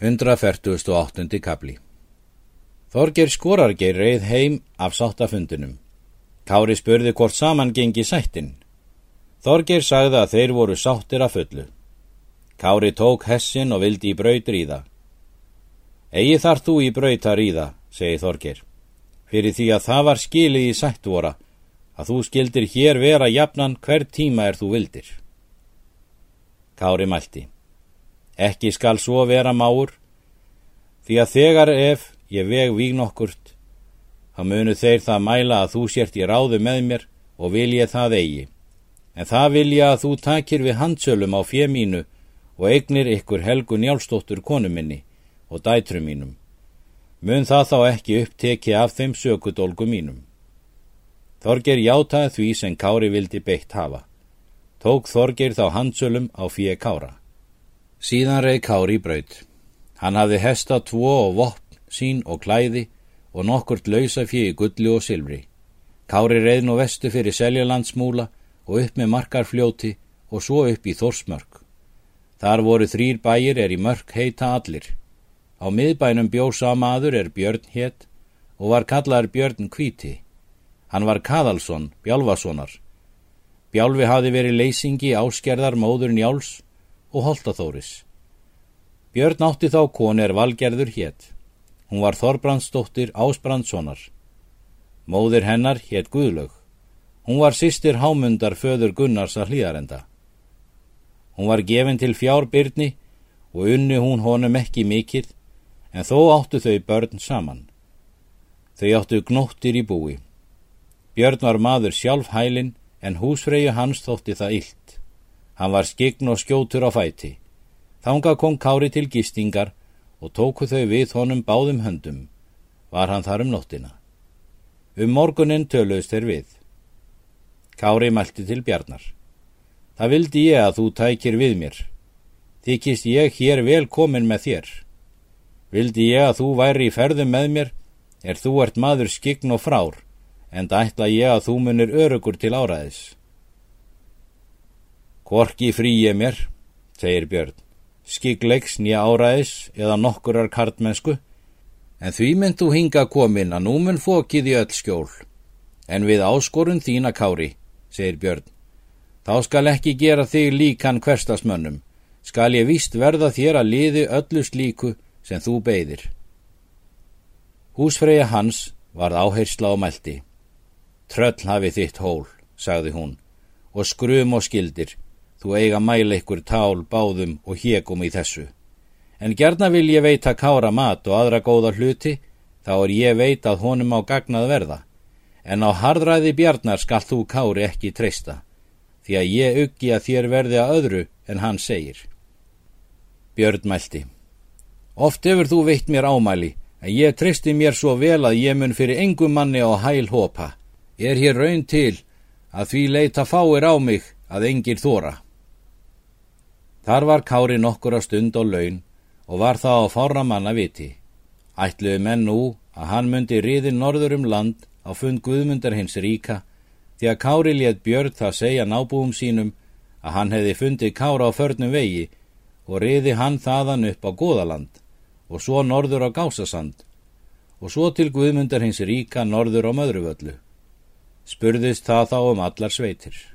148. kapli Þorger Skorargeir reið heim af sáttafundunum. Kári spurði hvort saman gengi sættin. Þorger sagði að þeir voru sáttir að fullu. Kári tók hessin og vildi í braut ríða. Egi þar þú í braut að ríða, segi Þorger, fyrir því að það var skilið í sættvora að þú skildir hér vera jafnan hver tíma er þú vildir. Kári mælti. Ekki skal svo vera máur, því að þegar ef ég veg vígn okkurt, þá munu þeir það mæla að þú sért í ráðu með mér og vil ég það eigi. En það vil ég að þú takir við handsölum á fjemínu og eignir ykkur helgu njálstóttur konu minni og dætrum mínum. Mun það þá ekki uppteki af þeim sökudólgu mínum. Þorger játaði því sem Kári vildi beitt hafa. Tók Þorger þá handsölum á fjö Kára. Síðan reið Kári í braut. Hann hafði hesta tvo og vopn sín og klæði og nokkurt lausa fjegi gulli og silfri. Kári reið nú vestu fyrir seljalandsmúla og upp með markarfljóti og svo upp í Þorsmörk. Þar voru þrýr bæir er í mörk heita allir. Á miðbænum bjósa maður er Björn hétt og var kallar Björn Kvíti. Hann var Kaðalsson, Bjálfasonar. Bjálfi hafi verið leysingi áskerðar móður Njáls og Holtaþóris. Björn átti þá koni er valgerður hétt. Hún var Þorbrandsdóttir Ásbrandssonar. Móðir hennar hétt Guðlaug. Hún var sýstir hámundar föður Gunnars að hlýðarenda. Hún var gefin til fjárbyrni og unni hún honum ekki mikill, en þó áttu þau börn saman. Þau áttu gnóttir í búi. Björn var maður sjálf hælin, en húsfreyju hans þótti það illt. Hann var skign og skjótur á fæti. Þánga kom Kári til gistingar og tóku þau við honum báðum höndum. Var hann þar um nóttina. Um morgunin töluðst þeir við. Kári mælti til Bjarnar. Það vildi ég að þú tækir við mér. Þykist ég hér vel komin með þér. Vildi ég að þú væri í ferðum með mér, er þú ert maður skign og frár, en það ætla ég að þú munir örugur til áræðis. Hvorki frí ég mér, segir Björn, skikleiks nýja áræðis eða nokkurar kartmennsku, en því mynd þú hinga komin að nú mun fókið í öll skjól. En við áskorun þína kári, segir Björn, þá skal ekki gera þig líkan hverstasmönnum, skal ég víst verða þér að liði öllu slíku sem þú beigðir. Húsfreyja hans varð áhersla á meldi. Tröll hafi þitt hól, sagði hún, og skrum og skildir, Þú eiga mæla ykkur tál, báðum og hégum í þessu. En gerna vil ég veita kára mat og aðra góða hluti, þá er ég veit að honum á gagnað verða. En á hardræði bjarnar skal þú kári ekki treysta, því að ég uggi að þér verði að öðru en hann segir. Björn mælti. Oft hefur þú veitt mér ámæli, en ég treysti mér svo vel að ég mun fyrir engum manni á hæl hopa. Er hér raun til að því leita fáir á mig að engir þóra. Þar var Kári nokkur á stund og laun og var það á fára manna viti. Ætluðu menn nú að hann myndi riði norður um land á fund Guðmundar hins ríka því að Kári létt Björn það segja nábúum sínum að hann hefði fundið Kára á förnum vegi og riði hann þaðan upp á Góðaland og svo norður á Gásasand og svo til Guðmundar hins ríka norður á Möðruvöllu. Spurðist það þá um allar sveitir.